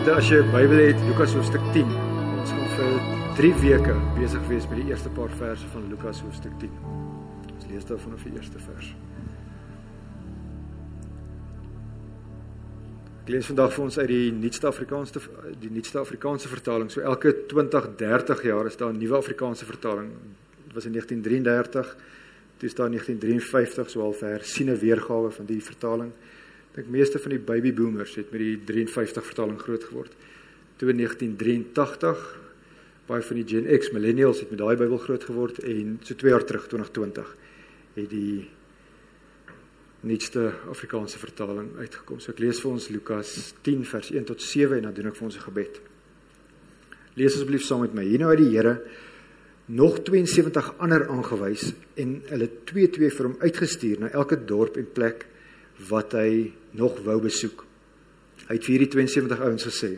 Net as jy 'n Bybel het, Lukas hoofstuk 10. Ons gaan vir 3 weke besig wees met die eerste paar verse van Lukas hoofstuk 10. Ons lees dan vanaf die eerste vers. Ek lees vandag vir ons uit die Nuutste Afrikaanse die Nuutste Afrikaanse vertaling. So elke 20, 30 jaar is daar 'n nuwe Afrikaanse vertaling. Dit was in 1933, toe staan 1953 so al vir siene weergawe van die vertaling. Ek meeste van die baby boomers het met die 53 vertaling groot geword. Toe in 1983 baie van die Gen X millennials het met daai Bybel groot geword en so 2 jaar terug 2020 het die nuutste Afrikaanse vertaling uitgekom. So ek lees vir ons Lukas 10 vers 1 tot 7 en dan doen ek vir ons 'n gebed. Lees asseblief saam met my. Hier nou uit die Here nog 72 ander aangewys en hulle 2-2 vir hom uitgestuur na elke dorp en plek wat hy nog wou besoek. Hy het vir hierdie 72 ouens gesê: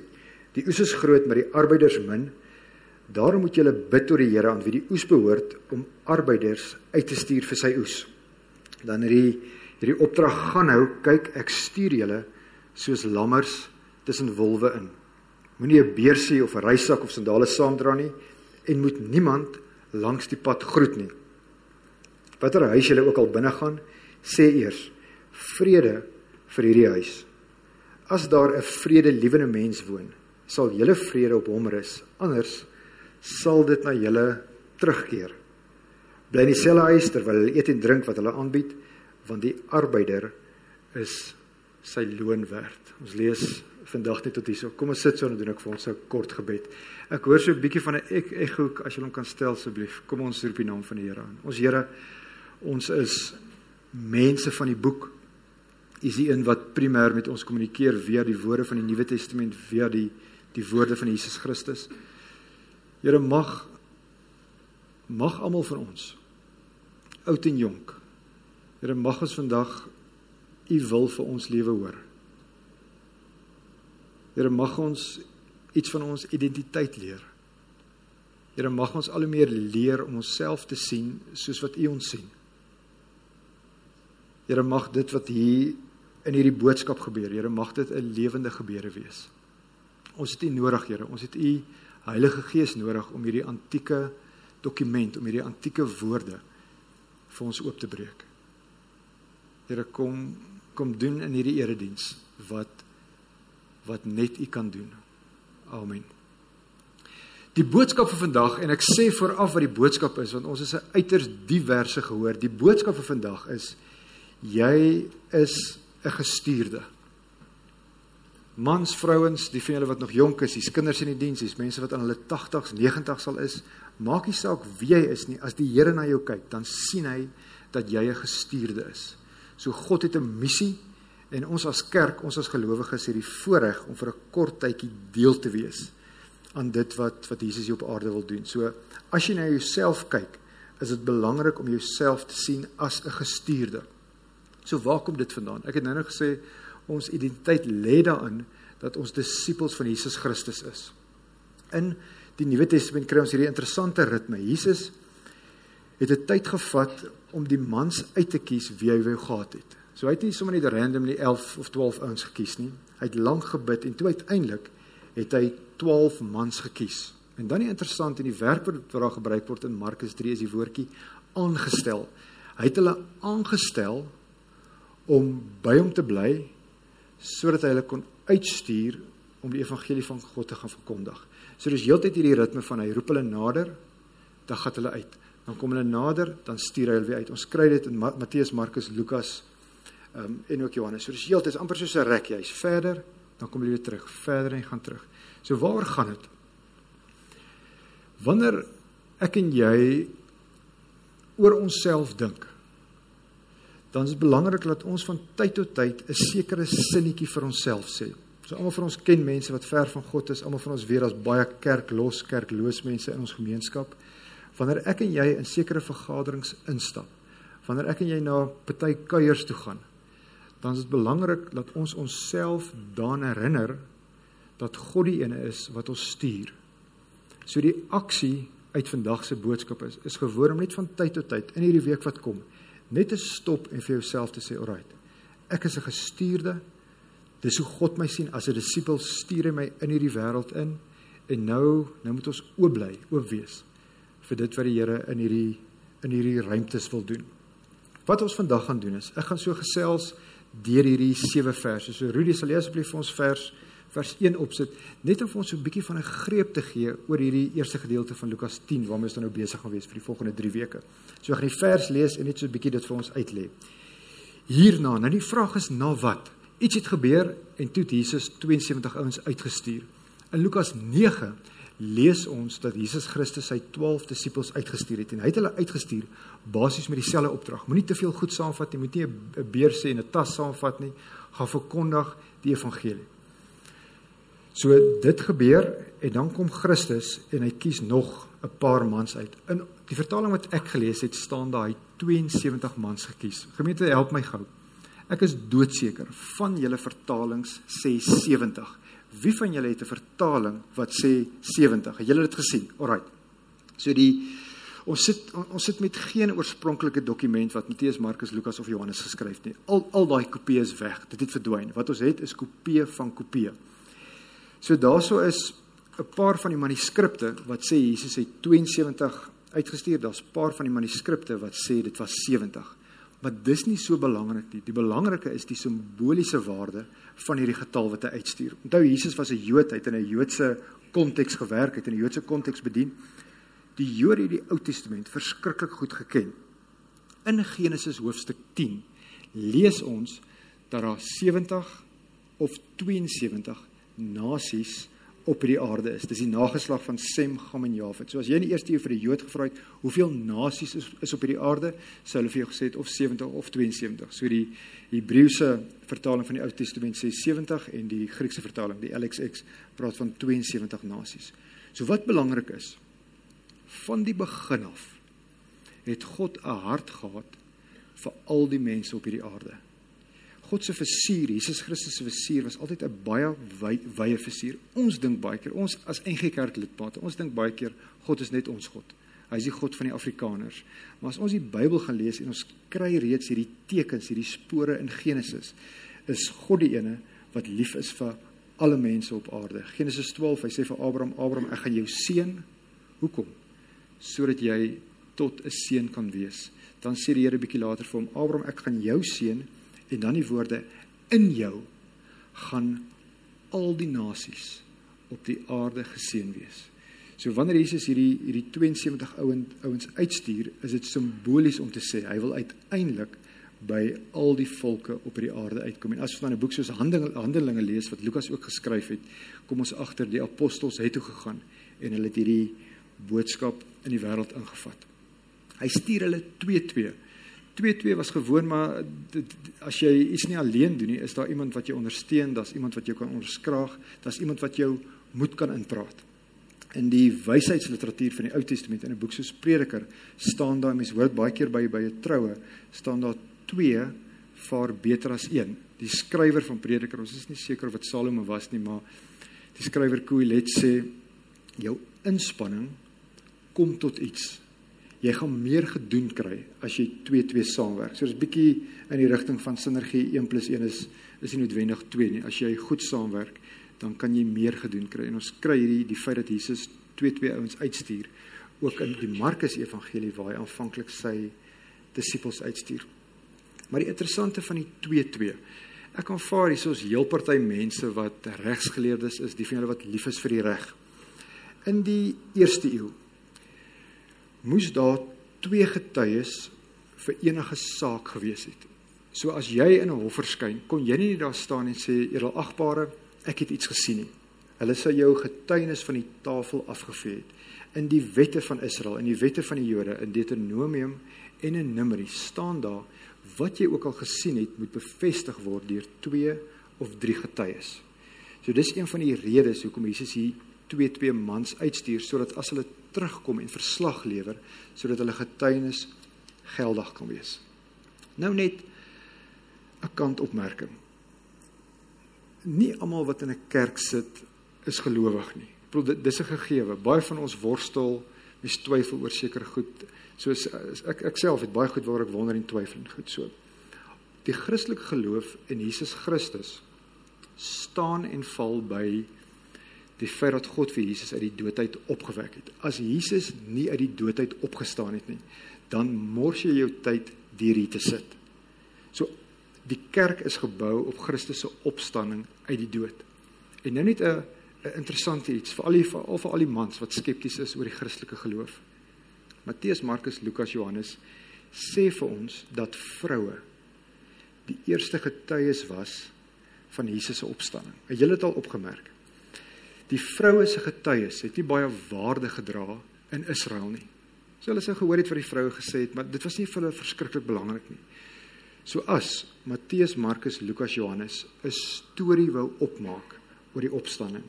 "Die oes is groot, maar die arbeiders min. Daarom moet julle bid tot die Here aan wie die oes behoort om arbeiders uit te stuur vir sy oes." Dan hierdie hierdie opdrag gaan nou, kyk, ek stuur julle soos lammers tussen wolwe in. Moenie 'n beursie of 'n reissak of sandale saamdra nie en moet niemand langs die pad groet nie. Watter huis jy ook al binne gaan, sê eers vrede vir hierdie huis. As daar 'n vredelewende mens woon, sal julle vrede op hom rus, anders sal dit na julle terugkeer. Bly in dieselfde huis terwyl hulle eet en drink wat hulle aanbied, want die arbeider is sy loon werd. Ons lees vandag net tot hierso. Kom ons sit so en doen ek vir ons 'n kort gebed. Ek hoor so 'n bietjie van 'n ek ekho as jy hom kan stel asseblief. Kom ons roep die naam van die Here aan. Ons Here, ons is mense van die boek is die een wat primêr met ons kommunikeer via die woorde van die Nuwe Testament, via die die woorde van Jesus Christus. Here mag mag almal van ons oud en jonk. Here mag ons vandag u wil vir ons lewe hoor. Here mag ons iets van ons identiteit leer. Here mag ons al hoe meer leer om onsself te sien soos wat u ons sien. Here mag dit wat hier in hierdie boodskap gebeur. Here, mag dit 'n lewende gebeure wees. Ons het U nodig, Here. Ons het U Heilige Gees nodig om hierdie antieke dokument, om hierdie antieke woorde vir ons oop te breek. Here, kom kom doen in hierdie erediens wat wat net U kan doen. Amen. Die boodskap vir vandag en ek sê vooraf wat die boodskap is want ons is 'n uiters diverse gehoor. Die boodskap vir vandag is jy is 'n gestuurde. Mans, vrouens, die van julle wat nog jonk is, dis kinders in die diens, dis mense wat aan hulle 80s, 90s sal is, maak nie saak wie jy is nie, as die Here na jou kyk, dan sien hy dat jy 'n gestuurde is. So God het 'n missie en ons as kerk, ons as gelowiges het die voorreg om vir 'n kort tydjie deel te wees aan dit wat wat Jesus hier op aarde wil doen. So as jy na jouself kyk, is dit belangrik om jouself te sien as 'n gestuurde. So waar kom dit vandaan? Ek het nou net gesê ons identiteit lê daarin dat ons disippels van Jesus Christus is. In die Nuwe Testament kry ons hierdie interessante ritme. Jesus het 'n tyd gevat om die mans uit te kies wie hy wou gehad het. So hy het nie sommer net randomly 11 of 12 ouens gekies nie. Hy het lank gebid en toe uiteindelik het hy 12 mans gekies. En dan die interessant in die werkwoord wat daar gebruik word in Markus 3 is die woordjie aangestel. Hy het hulle aangestel om by hom te bly sodat hy hulle kon uitstuur om die evangelie van God te gaan verkondig. So dis heeltyd hierdie ritme van hy roep hulle nader, dan gaan hulle uit. Dan kom hulle nader, dan stuur hy hulle weer uit. Ons kry dit in Matteus, Markus, Lukas um, en ook Johannes. So dis heeltyd amper soos 'n rek, jy's verder, dan kom jy weer terug, verder en gaan terug. So waar gaan dit? Wanneer ek en jy oor onsself dink, dan is dit belangrik dat ons van tyd tot tyd 'n sekere sinnetjie vir onsself sê. So almal van ons ken mense wat ver van God is, almal van ons weet daar's baie kerklos, kerkloos mense in ons gemeenskap. Wanneer ek en jy in sekere vergaderings instap, wanneer ek en jy na party kuiers toe gaan, dan is dit belangrik dat ons onsself daaraan herinner dat God die ene is wat ons stuur. So die aksie uit vandag se boodskap is is gewoon om net van tyd tot tyd in hierdie week wat kom net te stop en vir jouself te sê, "Alright. Ek is 'n gestuurde. Dis hoe God my sien as 'n disipel stuur hy my in hierdie wêreld in en nou nou moet ons oop bly, oop wees vir dit wat die Here in hierdie in hierdie ruimtes wil doen. Wat ons vandag gaan doen is, ek gaan so gesels deur hierdie sewe verse. So Rudy sal asseblief vir ons vers vers 1 opsit net om ons so 'n bietjie van 'n greep te gee oor hierdie eerste gedeelte van Lukas 10 waarmee ons dan nou besig gaan wees vir die volgende 3 weke. So ek gaan die vers lees en net so 'n bietjie dit vir ons uitlê. Hierna, nou die vraag is na wat? Iets het gebeur en toe het Jesus 72 ouens uitgestuur. In Lukas 9 lees ons dat Jesus Christus sy 12 disippels uitgestuur het en hy het hulle uitgestuur basies met dieselfde opdrag. Moenie te veel goed saamvat nie, moet nie 'n beer sê en 'n tas saamvat nie. Gaan verkondig die evangelie. So dit gebeur en dan kom Christus en hy kies nog 'n paar mans uit. In die vertaling wat ek gelees het, staan daar hy 72 mans gekies. Gemeente, help my gou. Ek is doodseker van julle vertalings sê 70. Wie van julle het 'n vertaling wat sê 70? Het julle dit gesien? Alraai. So die ons sit ons sit met geen oorspronklike dokument wat Matteus, Markus, Lukas of Johannes geskryf het nie. Al al daai kopieë is weg. Dit het verdwyn. Wat ons het is kopieë van kopieë. So daarso is 'n paar van die manuskripte wat sê Jesus het 72 uitgestuur. Daar's 'n paar van die manuskripte wat sê dit was 70. Maar dis nie so belangrik nie. Die belangrike is die simboliese waarde van hierdie getal wat hy uitstuur. Onthou Jesus was 'n Jood, hy het in 'n Joodse konteks gewerk, het in 'n Joodse konteks bedien. Die Jode het die Ou Testament verskriklik goed geken. In Genesis hoofstuk 10 lees ons dat daar 70 of 72 nasies op hierdie aarde is. Dis die nageslag van Sem, Gam en Jafet. So as jy in die eerste eeu vir die Jood gevra het, hoeveel nasies is, is op hierdie aarde, sou hulle vir jou gesê het of 70 of 72. So die Hebreëse vertaling van die Ou Testament sê 70 en die Griekse vertaling, die LXX, praat van 72 nasies. So wat belangrik is, van die begin af het God 'n hart gehad vir al die mense op hierdie aarde. God se versuur, Jesus Christus se versuur was altyd 'n baie wye versuur. Ons dink baie keer, ons as NG Kerk lidmate, ons dink baie keer God is net ons God. Hy is die God van die Afrikaners. Maar as ons die Bybel gaan lees en ons kry reeds hierdie tekens, hierdie spore in Genesis, is God die ene wat lief is vir alle mense op aarde. Genesis 12, hy sê vir Abraham, Abraham, ek gaan jou seën. Hoekom? Sodat jy tot 'n seën kan wees. Dan sê die Here bietjie later vir hom, Abraham, ek gaan jou seën en dan die woorde in jou gaan al die nasies op die aarde geseën wees. So wanneer Jesus hierdie hierdie 72 ouens ouens uitstuur, is dit simbolies om te sê hy wil uiteindelik by al die volke op hierdie aarde uitkom. En as ons dan 'n boek soos Handelinge lees wat Lukas ook geskryf het, kom ons agter die apostels het toe gegaan en hulle het hierdie boodskap in die wêreld ingevat. Hy stuur hulle 2-2 2-2 was gewoon maar dit, as jy iets nie alleen doen nie, is daar iemand wat jou ondersteun, daar's iemand wat jou kan onderskraag, daar's iemand wat jou moed kan inpraat. In die wysheidsliteratuur van die Ou Testament in 'n boek soos Prediker staan daar mense hoor baie keer by by 'n troue staan daar 2 vaar beter as 1. Die skrywer van Prediker, ons is nie seker wat Salomo was nie, maar die skrywer Kohelet sê jou inspanning kom tot iets jy gaan meer gedoen kry as jy 2-2 saamwerk. So dis bietjie in die rigting van sinergie 1 + 1 is is nie noodwendig 2 nie. As jy goed saamwerk, dan kan jy meer gedoen kry. En ons kry hierdie die feit dat Jesus 2-2 ouens uitstuur ook in die Markus Evangelie waar hy aanvanklik sy disippels uitstuur. Maar die interessante van die 2-2 Ek aanvaar hier is heel party mense wat regsgeleerdes is, die van hulle wat lief is vir die reg. In die eerste eeu moes daar twee getuies vir enige saak gewees het. So as jy in 'n hof verskyn, kon jy nie daar staan en sê edelagbare, ek het iets gesien nie. Hulle sou jou getuienis van die tafel afgevee het. In die wette van Israel, in die wette van die Jode, in Deuteronomium en in Numeri staan daar wat jy ook al gesien het, moet bevestig word deur twee of drie getuies. So dis een van die redes hoekom Jesus hier twee twee mans uitstuur sodat as hulle terugkom en verslag lewer sodat hulle getuienis geldig kan wees. Nou net 'n kantopmerking. Nie almal wat in 'n kerk sit is gelowig nie. Ek bedoel dis 'n gegewe. Baie van ons worstel, mens twyfel oor sekere goed. Soos ek ek self het baie goed waar ek wonder en twyfel en goed so. Die Christelike geloof in Jesus Christus staan en val by die feit dat God vir Jesus uit die doodheid opgewek het. As Jesus nie uit die doodheid opgestaan het nie, dan mors jy jou tyd deur hier te sit. So die kerk is gebou op Christus se opstanding uit die dood. En nou net 'n 'n interessante iets vir al die vir al, vir al die mans wat skepties is oor die Christelike geloof. Matteus, Markus, Lukas, Johannes sê vir ons dat vroue die eerste getuies was van Jesus se opstanding. Het julle dit al opgemerk? Die vroue se getuies het nie baie waarde gedra in Israel nie. So hulle sou gehoor het wat die vroue gesê het, maar dit was nie vir hulle verskriklik belangrik nie. So as Matteus, Markus, Lukas, Johannes 'n storie wou opmaak oor die opstanding,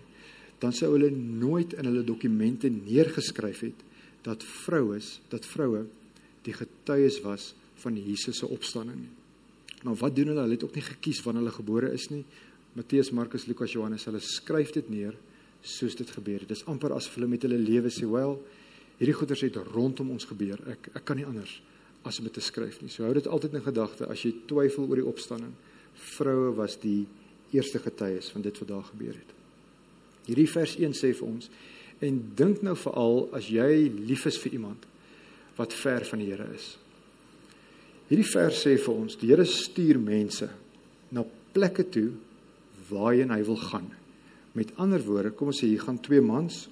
dan sou hulle nooit in hulle dokumente neergeskryf het dat vroues, dat vroue die getuies was van Jesus se opstanding nie. Maar wat doen hulle? Hulle het ook nie gekies wanneer hulle gebore is nie. Matteus, Markus, Lukas, Johannes, hulle skryf dit neer soos dit gebeur het. Dis amper asof hulle met hulle lewe sê, "Wel, hierdie goeters het rondom ons gebeur. Ek ek kan nie anders as om dit te skryf nie." So hou dit altyd in gedagte as jy twyfel oor die opstanding. Vroue was die eerste getuies van dit wat daar gebeur het. Hierdie vers 1 sê vir ons en dink nou veral as jy lief is vir iemand wat ver van die Here is. Hierdie vers sê vir ons die Here stuur mense na plekke toe waarheen hy wil gaan. Met ander woorde, kom ons sê hier gaan twee mans.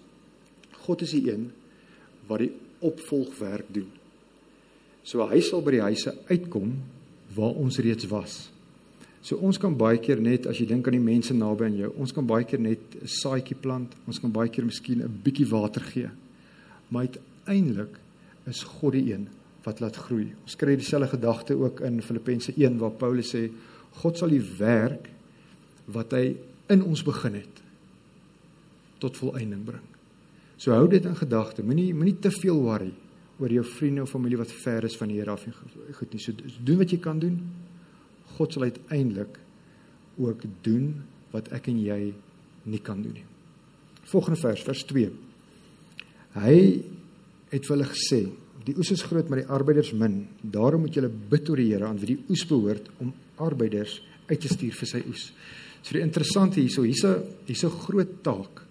God is die een wat die opvolgwerk doen. So hy sal by die huise uitkom waar ons reeds was. So ons kan baie keer net as jy dink aan die mense naby aan jou, ons kan baie keer net 'n saadjie plant, ons kan baie keer miskien 'n bietjie water gee. Maar uiteindelik is God die een wat laat groei. Ons kry dieselfde gedagte ook in Filippense 1 waar Paulus sê God sal die werk wat hy in ons begin het tot volëinding bring. So hou dit in gedagte. Moenie moenie te veel worry oor jou vriende of familie wat ver is van die Here af en goed nie. So doen wat jy kan doen. God sal uiteindelik ook doen wat ek en jy nie kan doen nie. Volgende vers, vers 2. Hy het vir hulle gesê Die oes is groot, maar die arbeiders min. Daarom moet julle bid tot die Here aan wie die oes behoort om arbeiders uit te stuur vir sy oes. So die interessante hierso, hier's 'n hier's 'n groot taak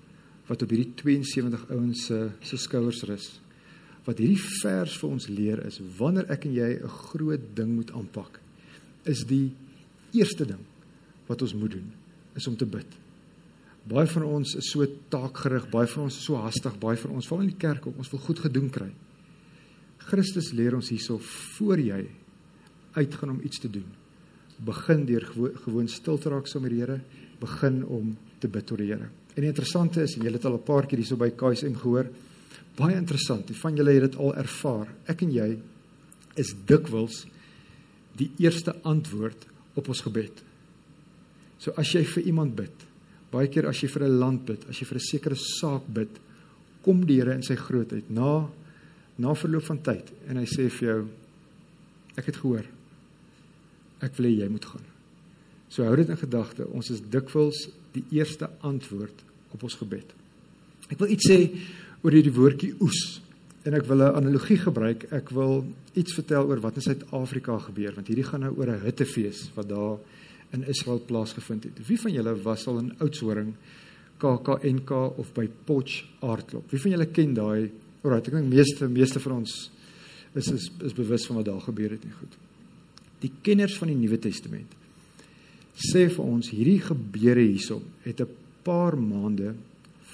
wat op hierdie 72 ouens se se skouers rus. Wat hierdie vers vir ons leer is wanneer ek en jy 'n groot ding moet aanpak, is die eerste ding wat ons moet doen is om te bid. Baie van ons is so taakgerig, baie van ons is so haastig, baie van ons val in die kerk op, ons wil goed gedoen kry. Christus leer ons hierso voor jy uitgaan om iets te doen. Begin deur gewo gewoon stil te raak saam met die Here, begin om te bid tot die Here. En die interessante is, julle het al 'n paar keer hierso by KSM gehoor, baie interessant. Van julle het dit al ervaar. Ek en jy is dikwels die eerste antwoord op ons gebed. So as jy vir iemand bid, baie keer as jy vir 'n land bid, as jy vir 'n sekere saak bid, kom die Here in sy grootheid na na verloop van tyd en hy sê vir jou ek het gehoor ek wil hê jy moet gaan. So hou dit in gedagte, ons is dikwels die eerste antwoord op ons gebed. Ek wil iets sê oor hierdie woordjie oes en ek wil 'n analogie gebruik. Ek wil iets vertel oor wat in Suid-Afrika gebeur want hierdie gaan nou oor 'n hittefees wat daar in Israel plaasgevind het. Wie van julle was al in Oudtshoorn KKNK of by Potch Aardklop? Wie van julle ken daai Alraai, ek dink meeste meeste van ons is is is bewus van wat daar gebeur het nie goed. Die kenners van die Nuwe Testament sê vir ons hierdie gebeure hierso het 'n paar maande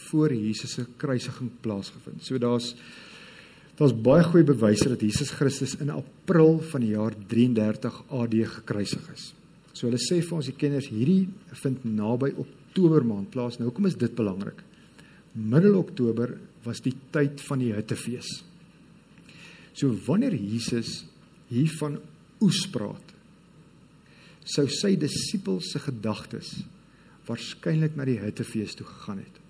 voor Jesus se kruisiging plaasgevind. So daar's daar's baie goeie bewyse dat Jesus Christus in April van die jaar 33 AD gekruisig is. So hulle sê vir ons die kenners hierdie vind naby Oktober maand plaas. Nou hoekom is dit belangrik? Middel Oktober was die tyd van die hittefees. So wanneer Jesus hier van oes praat, sou sy disippels se gedagtes waarskynlik na die hittefees toe gegaan het.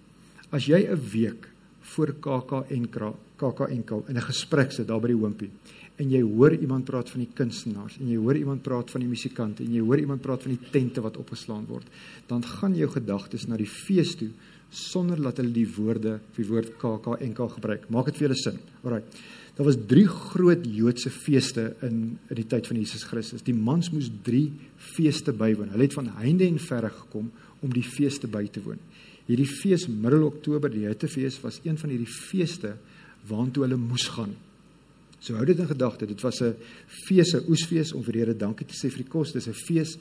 As jy 'n week voor KKN KKN in 'n gesprek sit daar by die hoompie en jy hoor iemand praat van die kunstenaars en jy hoor iemand praat van die musikante en jy hoor iemand praat van die tente wat opgeslaan word, dan gaan jou gedagtes na die fees toe sonder dat hulle die woorde, die woord KKNK gebruik. Maak dit vir julle sin. Alraai. Daar was drie groot Joodse feeste in in die tyd van Jesus Christus. Die mans moes drie feeste bywoon. Hulle het van heinde en verre gekom om die feeste by te woon. Hierdie fees middel Oktober, die Hittefees was een van hierdie feeste waartoe hulle moes gaan. So hou dit in gedagte, dit was 'n fees, 'n oesfees om vir die Here dankie te sê vir die kos. Dis 'n fees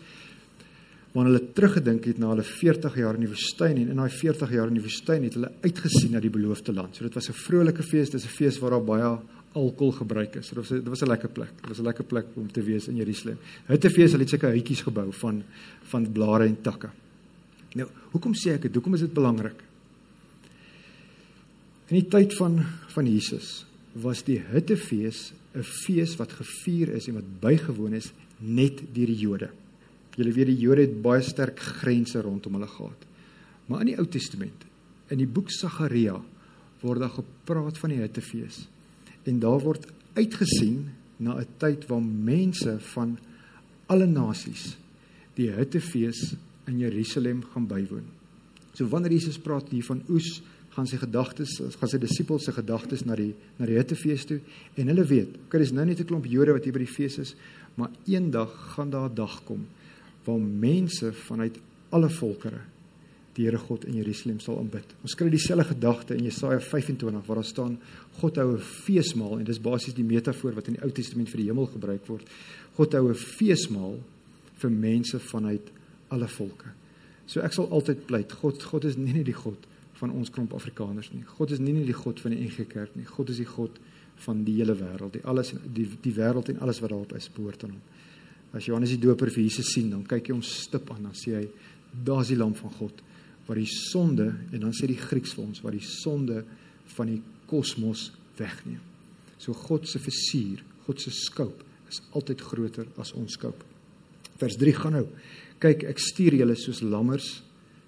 waarna hulle teruggedink het na hulle 40 jaar in die woestyn en in daai 40 jaar in die woestyn het hulle uitgesien na die beloofde land. So dit was 'n vrolike fees, dis 'n fees waar daar baie alkohol gebruik is. Dit was 'n dit was 'n lekker plek. Dit was 'n lekker plek om te wees in Jerusalem. Hulle fees, hulle het seker huitjies gebou van van blare en takke. Nou, hoekom sê ek dit? Hoekom is dit belangrik? In die tyd van van Jesus was die Hittefees 'n fees wat gevier is en wat bygewoon is net deur die Jode. Julle weet die Jode het baie sterk grense rondom hulle gehad. Maar in die Ou Testament, in die boek Sagaria, word daar gepraat van die Hittefees. En daar word uitgesien na 'n tyd waar mense van alle nasies die Hittefees in Jerusalem gaan bywoon. So wanneer Jesus praat hier van oes gaan sy gedagtes gaan sy disippels se gedagtes na die na die Hittefees toe en hulle weet, okay, dis nou net 'n klomp Jode wat hier by die fees is, maar eendag gaan daar 'n dag kom waar mense vanuit alle volkere die Here God in Jerusalem sal aanbid. Ons kry dieselfde gedagte in Jesaja 25 waar daar staan God hou 'n feesmaal en dis basies die metafoor wat in die Ou Testament vir die hemel gebruik word. God hou 'n feesmaal vir mense vanuit alle volke. So ek sal altyd pleit, God God is nie net die God van ons klomp Afrikaners nie. God is nie net die God van die NG Kerk nie. God is die God van die hele wêreld. Die alles die die wêreld en alles wat daarop is behoort aan hom. As Johannes die Doper vir Jesus sien, dan kyk hy hom stip aan, dan sê hy, daar's die lam van God wat die sonde en dan sê die Grieks vir ons wat die sonde van die kosmos wegneem. So God se versuur, God se skoop is altyd groter as ons skoop. Vers 3 gaan nou. Kyk, ek stuur julle soos lammers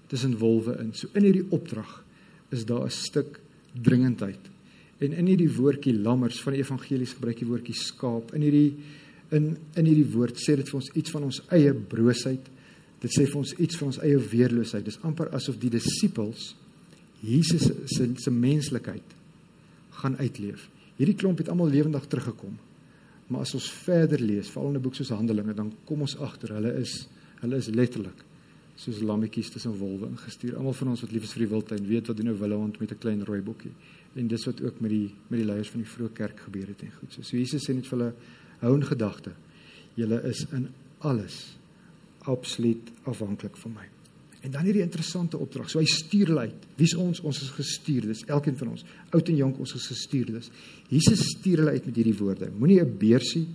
tussen wolwe in. So in hierdie opdrag is daar 'n stuk dringendheid. En in hierdie woordjie lammers van die evangelies gebruik die woordjie skaap. In hierdie in in hierdie woord sê dit vir ons iets van ons eie broosheid. Dit sê vir ons iets van ons eie weerloosheid. Dis amper asof die disippels Jesus se se menslikheid gaan uitleef. Hierdie klomp het almal lewendig teruggekom. Maar as ons verder lees, veral in 'n boek soos Handelinge, dan kom ons agter hulle is hulle is letterlik soos lammetjies tussen wolwe ingestuur. Almal van ons wat lief is vir die wildtuin, weet wat doen 'n willehond met 'n klein rooi bokkie. En dis wat ook met die met die leiers van die vroeë kerk gebeur het en goed. So, so Jesus sê net vir hulle hou in gedagte. Julle is in alles absoluut afhanklik van my. En dan hierdie interessante opdrag. So hy stuur hulle uit. Wie's ons? Ons is gestuurdes, elkeen van ons. Oud en jonk, ons is gestuurdes. Jesus stuur hulle uit met hierdie woorde. Moenie 'n beursie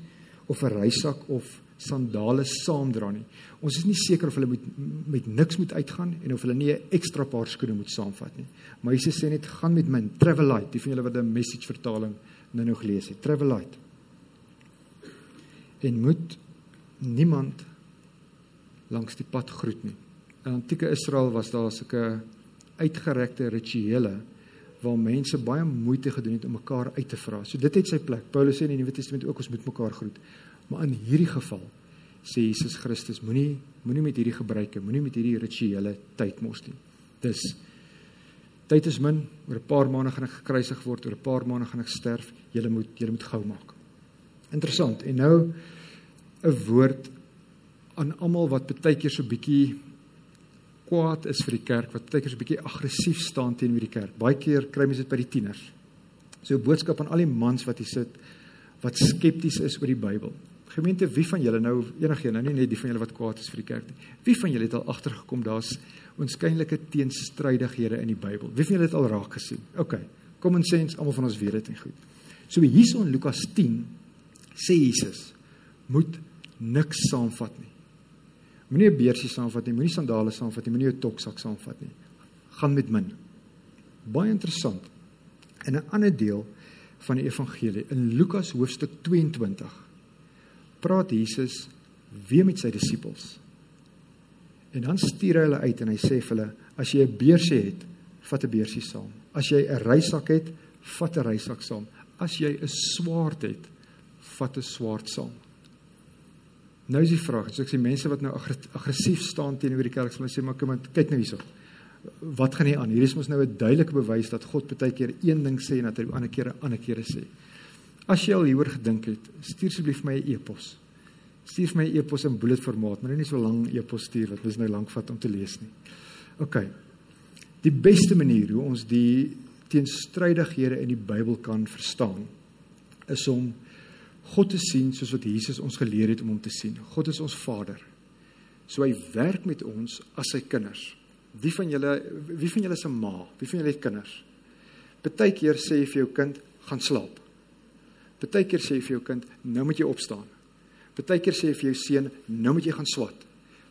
of 'n reisak of sandale saamdra nie. Ons is nie seker of hulle moet met niks moet uitgaan en of hulle nie 'n ekstra paar skoene moet saamvat nie. Maar Jesus sê net gaan met min, travel light, die van julle wat 'n message vertaling nou nog gelees het. Travel light. En moet niemand langs die pad groet nie. In antieke Israel was daar sulke uitgerekte rituele waar mense baie moeite gedoen het om mekaar uit te vra. So dit het sy plek. Paulus sê in die Nuwe Testament ook ons moet mekaar groet. Maar in hierdie geval sê Jesus Christus moenie moenie met hierdie gebruike, moenie met hierdie rituele tyd mors nie. Dis tyd is min, oor 'n paar maande gaan ek gekruisig word, oor 'n paar maande gaan ek sterf. Julle moet julle moet gou maak. Interessant. En nou 'n woord aan almal wat baie keer so bietjie kwaad is vir die kerk, wat baie keer so bietjie aggressief staan teenoor die kerk. Baie keer kry mense dit by die tieners. So 'n boodskap aan al die mans wat hier sit wat skepties is oor die Bybel. Gemeente, wie van julle nou enigiemand, nou nie net die van julle wat kwaad is vir die kerk nie. Wie van julle het al agtergekom daar's onskynlike teenstrydighede in die Bybel? Wie van julle het al raak gesien? OK. Common sense, almal van ons weet dit en goed. So hierson Lukas 10 sê Jesus moet niks saamvat nie. Moenie 'n beursie saamvat nie, moenie sandale saamvat nie, moenie 'n toksak saamvat nie. Gaan met min. Baie interessant. In 'n ander deel van die evangelie in Lukas hoofstuk praat Jesus weer met sy disippels. En dan stuur hy hulle uit en hy sê vir hulle: "As jy 'n beursie het, vat 'n beursie saam. As jy 'n reisak het, vat 'n reisak saam. As jy 'n swaard het, vat 'n swaard saam. Nou is die vraag, as ek sê mense wat nou aggressief staan teenoor die kerk, sal hulle sê maar kom kyk nou hierso. Wat gaan hier aan? Hier is mos nou 'n duidelike bewys dat God baie keer een ding sê en dat hy ander keer 'n ander keer sê. As jy al hieroor gedink het, stuur asseblief my 'n e-pos. Stuur my 'n e-pos in bullet formaat, maar nie so lank e-pos stuur wat mens nou lank vat om te lees nie. OK. Die beste manier hoe ons die teenstrydighede in die Bybel kan verstaan is om God te sien soos wat Jesus ons geleer het om hom te sien. God is ons Vader. So hy werk met ons as sy kinders. Wie van julle wie van julle se ma? Wie van julle het kinders? Partykeer sê jy vir jou kind gaan slaap. Partykeer sê jy vir jou kind nou moet jy opstaan. Partykeer sê jy vir jou seun nou moet jy gaan swat.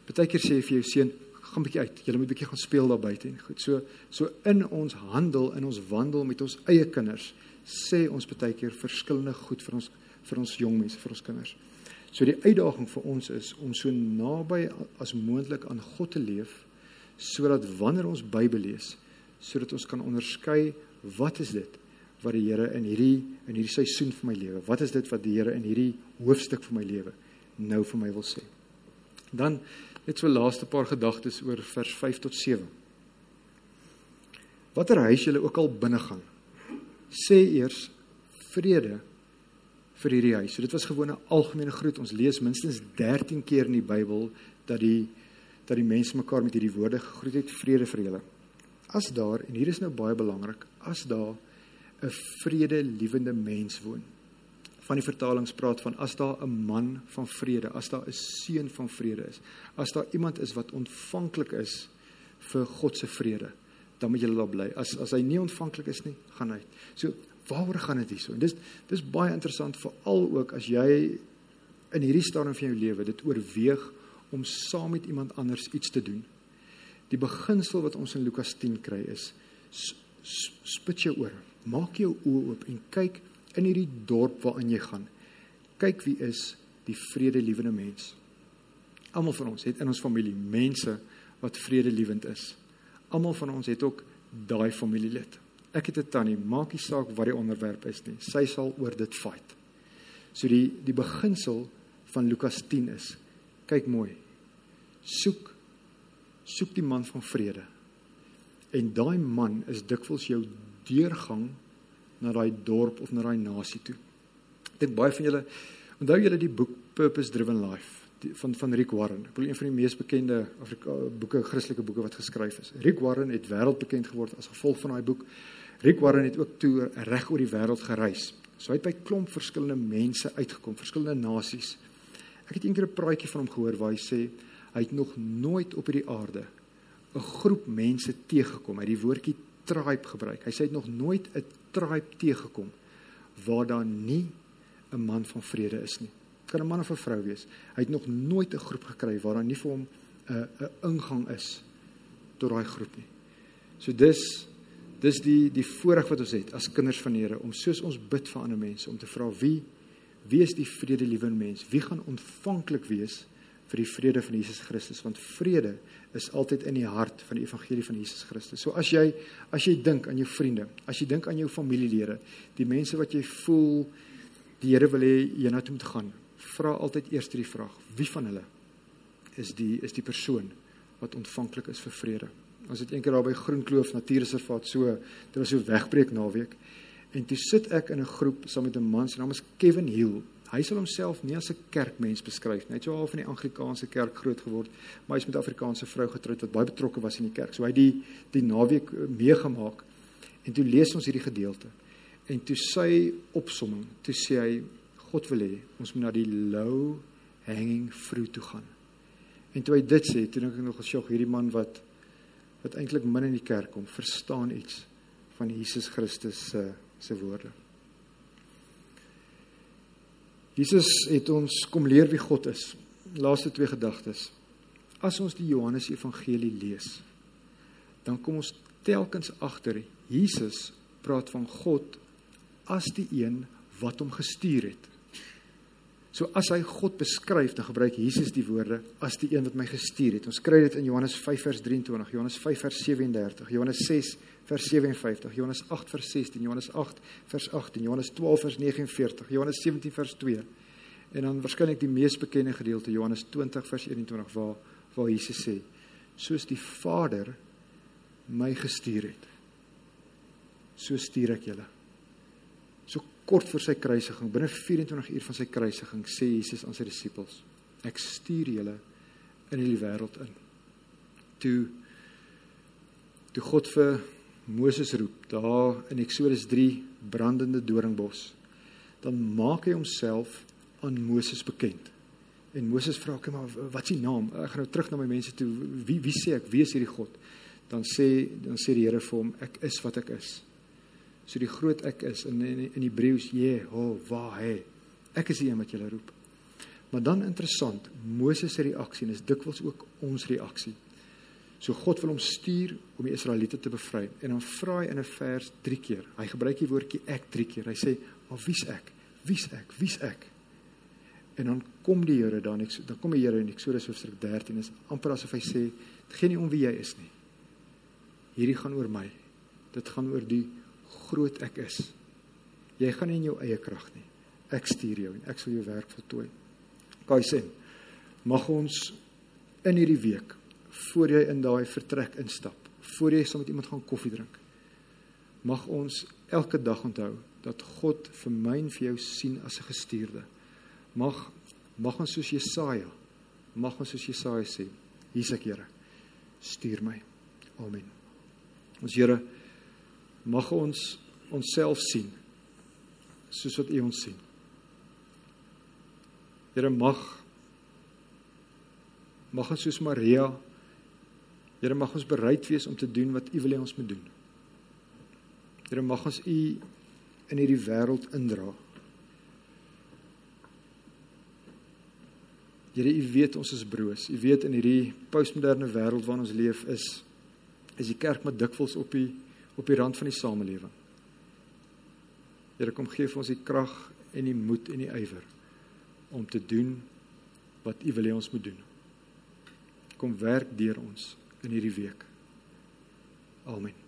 Partykeer sê jy vir jou seun gaan bietjie uit. Jy moet bietjie gaan speel daar buite en goed. So so in ons handel in ons wandel met ons eie kinders sê ons partykeer verskillende goed vir ons vir ons jong mense, vir ons kinders. So die uitdaging vir ons is om so naby as moontlik aan God te leef sodat wanneer ons Bybel lees, sodat ons kan onderskei wat is dit wat die Here in hierdie in hierdie seisoen vir my lewe, wat is dit wat die Here in hierdie hoofstuk vir my lewe nou vir my wil sê. Dan net so laaste paar gedagtes oor vers 5 tot 7. Watter huis jy ook al binne gaan, sê eers vrede vir hierdie huis. So dit was gewoon 'n algemene groet. Ons lees minstens 13 keer in die Bybel dat die dat die mense mekaar met hierdie woorde gegroet het vrede vir julle. As daar en hier is nou baie belangrik, as daar 'n vredelewende mens woon. Van die vertalings praat van as daar 'n man van vrede, as daar 'n seun van vrede is, as daar iemand is wat ontvanklik is vir God se vrede, dan moet jy daar bly. As as hy nie ontvanklik is nie, gaan hy. So waaroor gaan dit hierso? En dis dis baie interessant veral ook as jy in hierdie stadium van jou lewe dit oorweeg om saam met iemand anders iets te doen. Die beginsel wat ons in Lukas 10 kry is spit jou oor. Maak jou oë oop en kyk in hierdie dorp waarin jy gaan. Kyk wie is die vredelewende mens. Almal van ons het in ons familie mense wat vredelewend is. Almal van ons het ook daai familielid. Ek het 'n tannie, maak nie saak wat die onderwerp is nie. Sy sal oor dit fight. So die die beginsel van Lukas 10 is kyk mooi soek soek die man van vrede. En daai man is dikwels jou deurgang na daai dorp of na daai nasie toe. Ek dink baie van julle onthou julle die boek Purpose Driven Life die, van van Rick Warren. Ek bedoel een van die mees bekende Afrika boeke, Christelike boeke wat geskryf is. Rick Warren het wêreldbekend geword as gevolg van daai boek. Rick Warren het ook toe reg oor die wêreld gereis. So hy het by klomp verskillende mense uitgekom, verskillende nasies. Ek het eendag 'n praatjie van hom gehoor waar hy sê hy het nog nooit op hierdie aarde 'n groep mense teëgekom. Hy het die woordjie tribe gebruik. Hy sê hy het nog nooit 'n tribe teëgekom waar daar nie 'n man van vrede is nie. Kan 'n man of 'n vrou wees. Hy het nog nooit 'n groep gekry waar daar nie vir hom 'n 'n ingang is tot daai groep nie. So dis dis die die voorreg wat ons het as kinders van die Here om soos ons bid vir ander mense om te vra wie wie is die vredelewende mens? Wie gaan ontvanklik wees vir die vrede van Jesus Christus want vrede is altyd in die hart van die evangelie van Jesus Christus. So as jy as jy dink aan jou vriende, as jy dink aan jou familielede, die mense wat jy voel die Here wil hê jy na toe moet gaan, vra altyd eers die vraag: Wie van hulle is die is die persoon wat ontvanklik is vir vrede? Ons het eendag daar by Groenkloof Natuurreservaat so, dit was so wegbreek naweek. En toe sit ek in 'n groep saam met 'n man se naam is Kevin Hill. Hy sal homself nie as 'n kerkmens beskryf nie. Hy het so half in die Anglikaanse kerk groot geword, maar hy's met 'n Afrikaanse vrou getroud wat baie betrokke was in die kerk. So hy het die die naweek eh, meegemaak. En toe lees ons hierdie gedeelte. En toe sy opsomming, toe sê hy God wil hê ons moet na die low hanging fruit toe gaan. En toe hy dit sê, toe dink ek nog gesjog hierdie man wat wat eintlik min in die kerk kom, verstaan iets van Jesus Christus se se woorde. Jesus het ons kom leer wie God is. Laaste twee gedagtes. As ons die Johannes Evangelie lees, dan kom ons telkens agter Jesus praat van God as die een wat hom gestuur het. So as hy God beskryf, dan gebruik Jesus die woorde as die een wat my gestuur het. Ons kry dit in Johannes 5 vers 23, Johannes 5 vers 37, Johannes 6 vers 57, Johannes 8 vers 16, Johannes 8 vers 18, Johannes 12 vers 49, Johannes 17 vers 2. En dan waarskynlik die mees bekende gedeelte Johannes 20 vers 21 waar waar Jesus sê: "Soos die Vader my gestuur het, so stuur ek julle." Kort voor sy kruisiging, binne 24 uur van sy kruisiging, sê Jesus aan sy disippels: "Ek stuur julle in die wêreld in." Toe toe God vir Moses roep daar in Eksodus 3 brandende doringbos, dan maak hy homself aan Moses bekend. En Moses vra hom maar wat is sy naam? Ek gaan nou terug na my mense toe. Wie wie sê ek? Wie is hierdie God? Dan sê dan sê die Here vir hom ek is wat ek is. So die groot ek is in in, in Hebreëus Jehovah. Ek is die een wat jy roep. Maar dan interessant, Moses se reaksie is dikwels ook ons reaksie. So God wil hom stuur om die Israeliete te bevry en dan vra hy in 'n vers 3 keer. Hy gebruik die woordjie ek 3 keer. Hy sê, "Maar wie's ek? Wie's ek? Wie's ek?" En dan kom die Here dan ek dan kom die Here in Eksodus hoofstuk 13 is amper asof hy sê dit gaan nie om wie jy is nie. Hierdie gaan oor my. Dit gaan oor die groot ek is. Jy gaan nie in jou eie krag nie. Ek stuur jou en ek sal jou werk voltooi. Kai sê mag ons in hierdie week voor jy in daai vertrek instap, voor jy saam met iemand gaan koffie drink. Mag ons elke dag onthou dat God vir my en vir jou sien as 'n gestuurde mag mag ons soos Jesaja mag ons soos Jesaja sê hier's ek Here stuur my amen ons Here mag ons onsself sien soos wat U ons sien. Here mag mag ons soos Maria Here mag ons bereid wees om te doen wat U wil hê ons moet doen. Here mag ons U in hierdie wêreld indra. Here, U weet ons is broos. U weet in hierdie postmoderne wêreld waarin ons leef is is die kerk met dikwels op die op die rand van die samelewing. Here, kom gee vir ons die krag en die moed en die ywer om te doen wat U wil hê ons moet doen. Kom werk deur ons in hierdie week. Amen.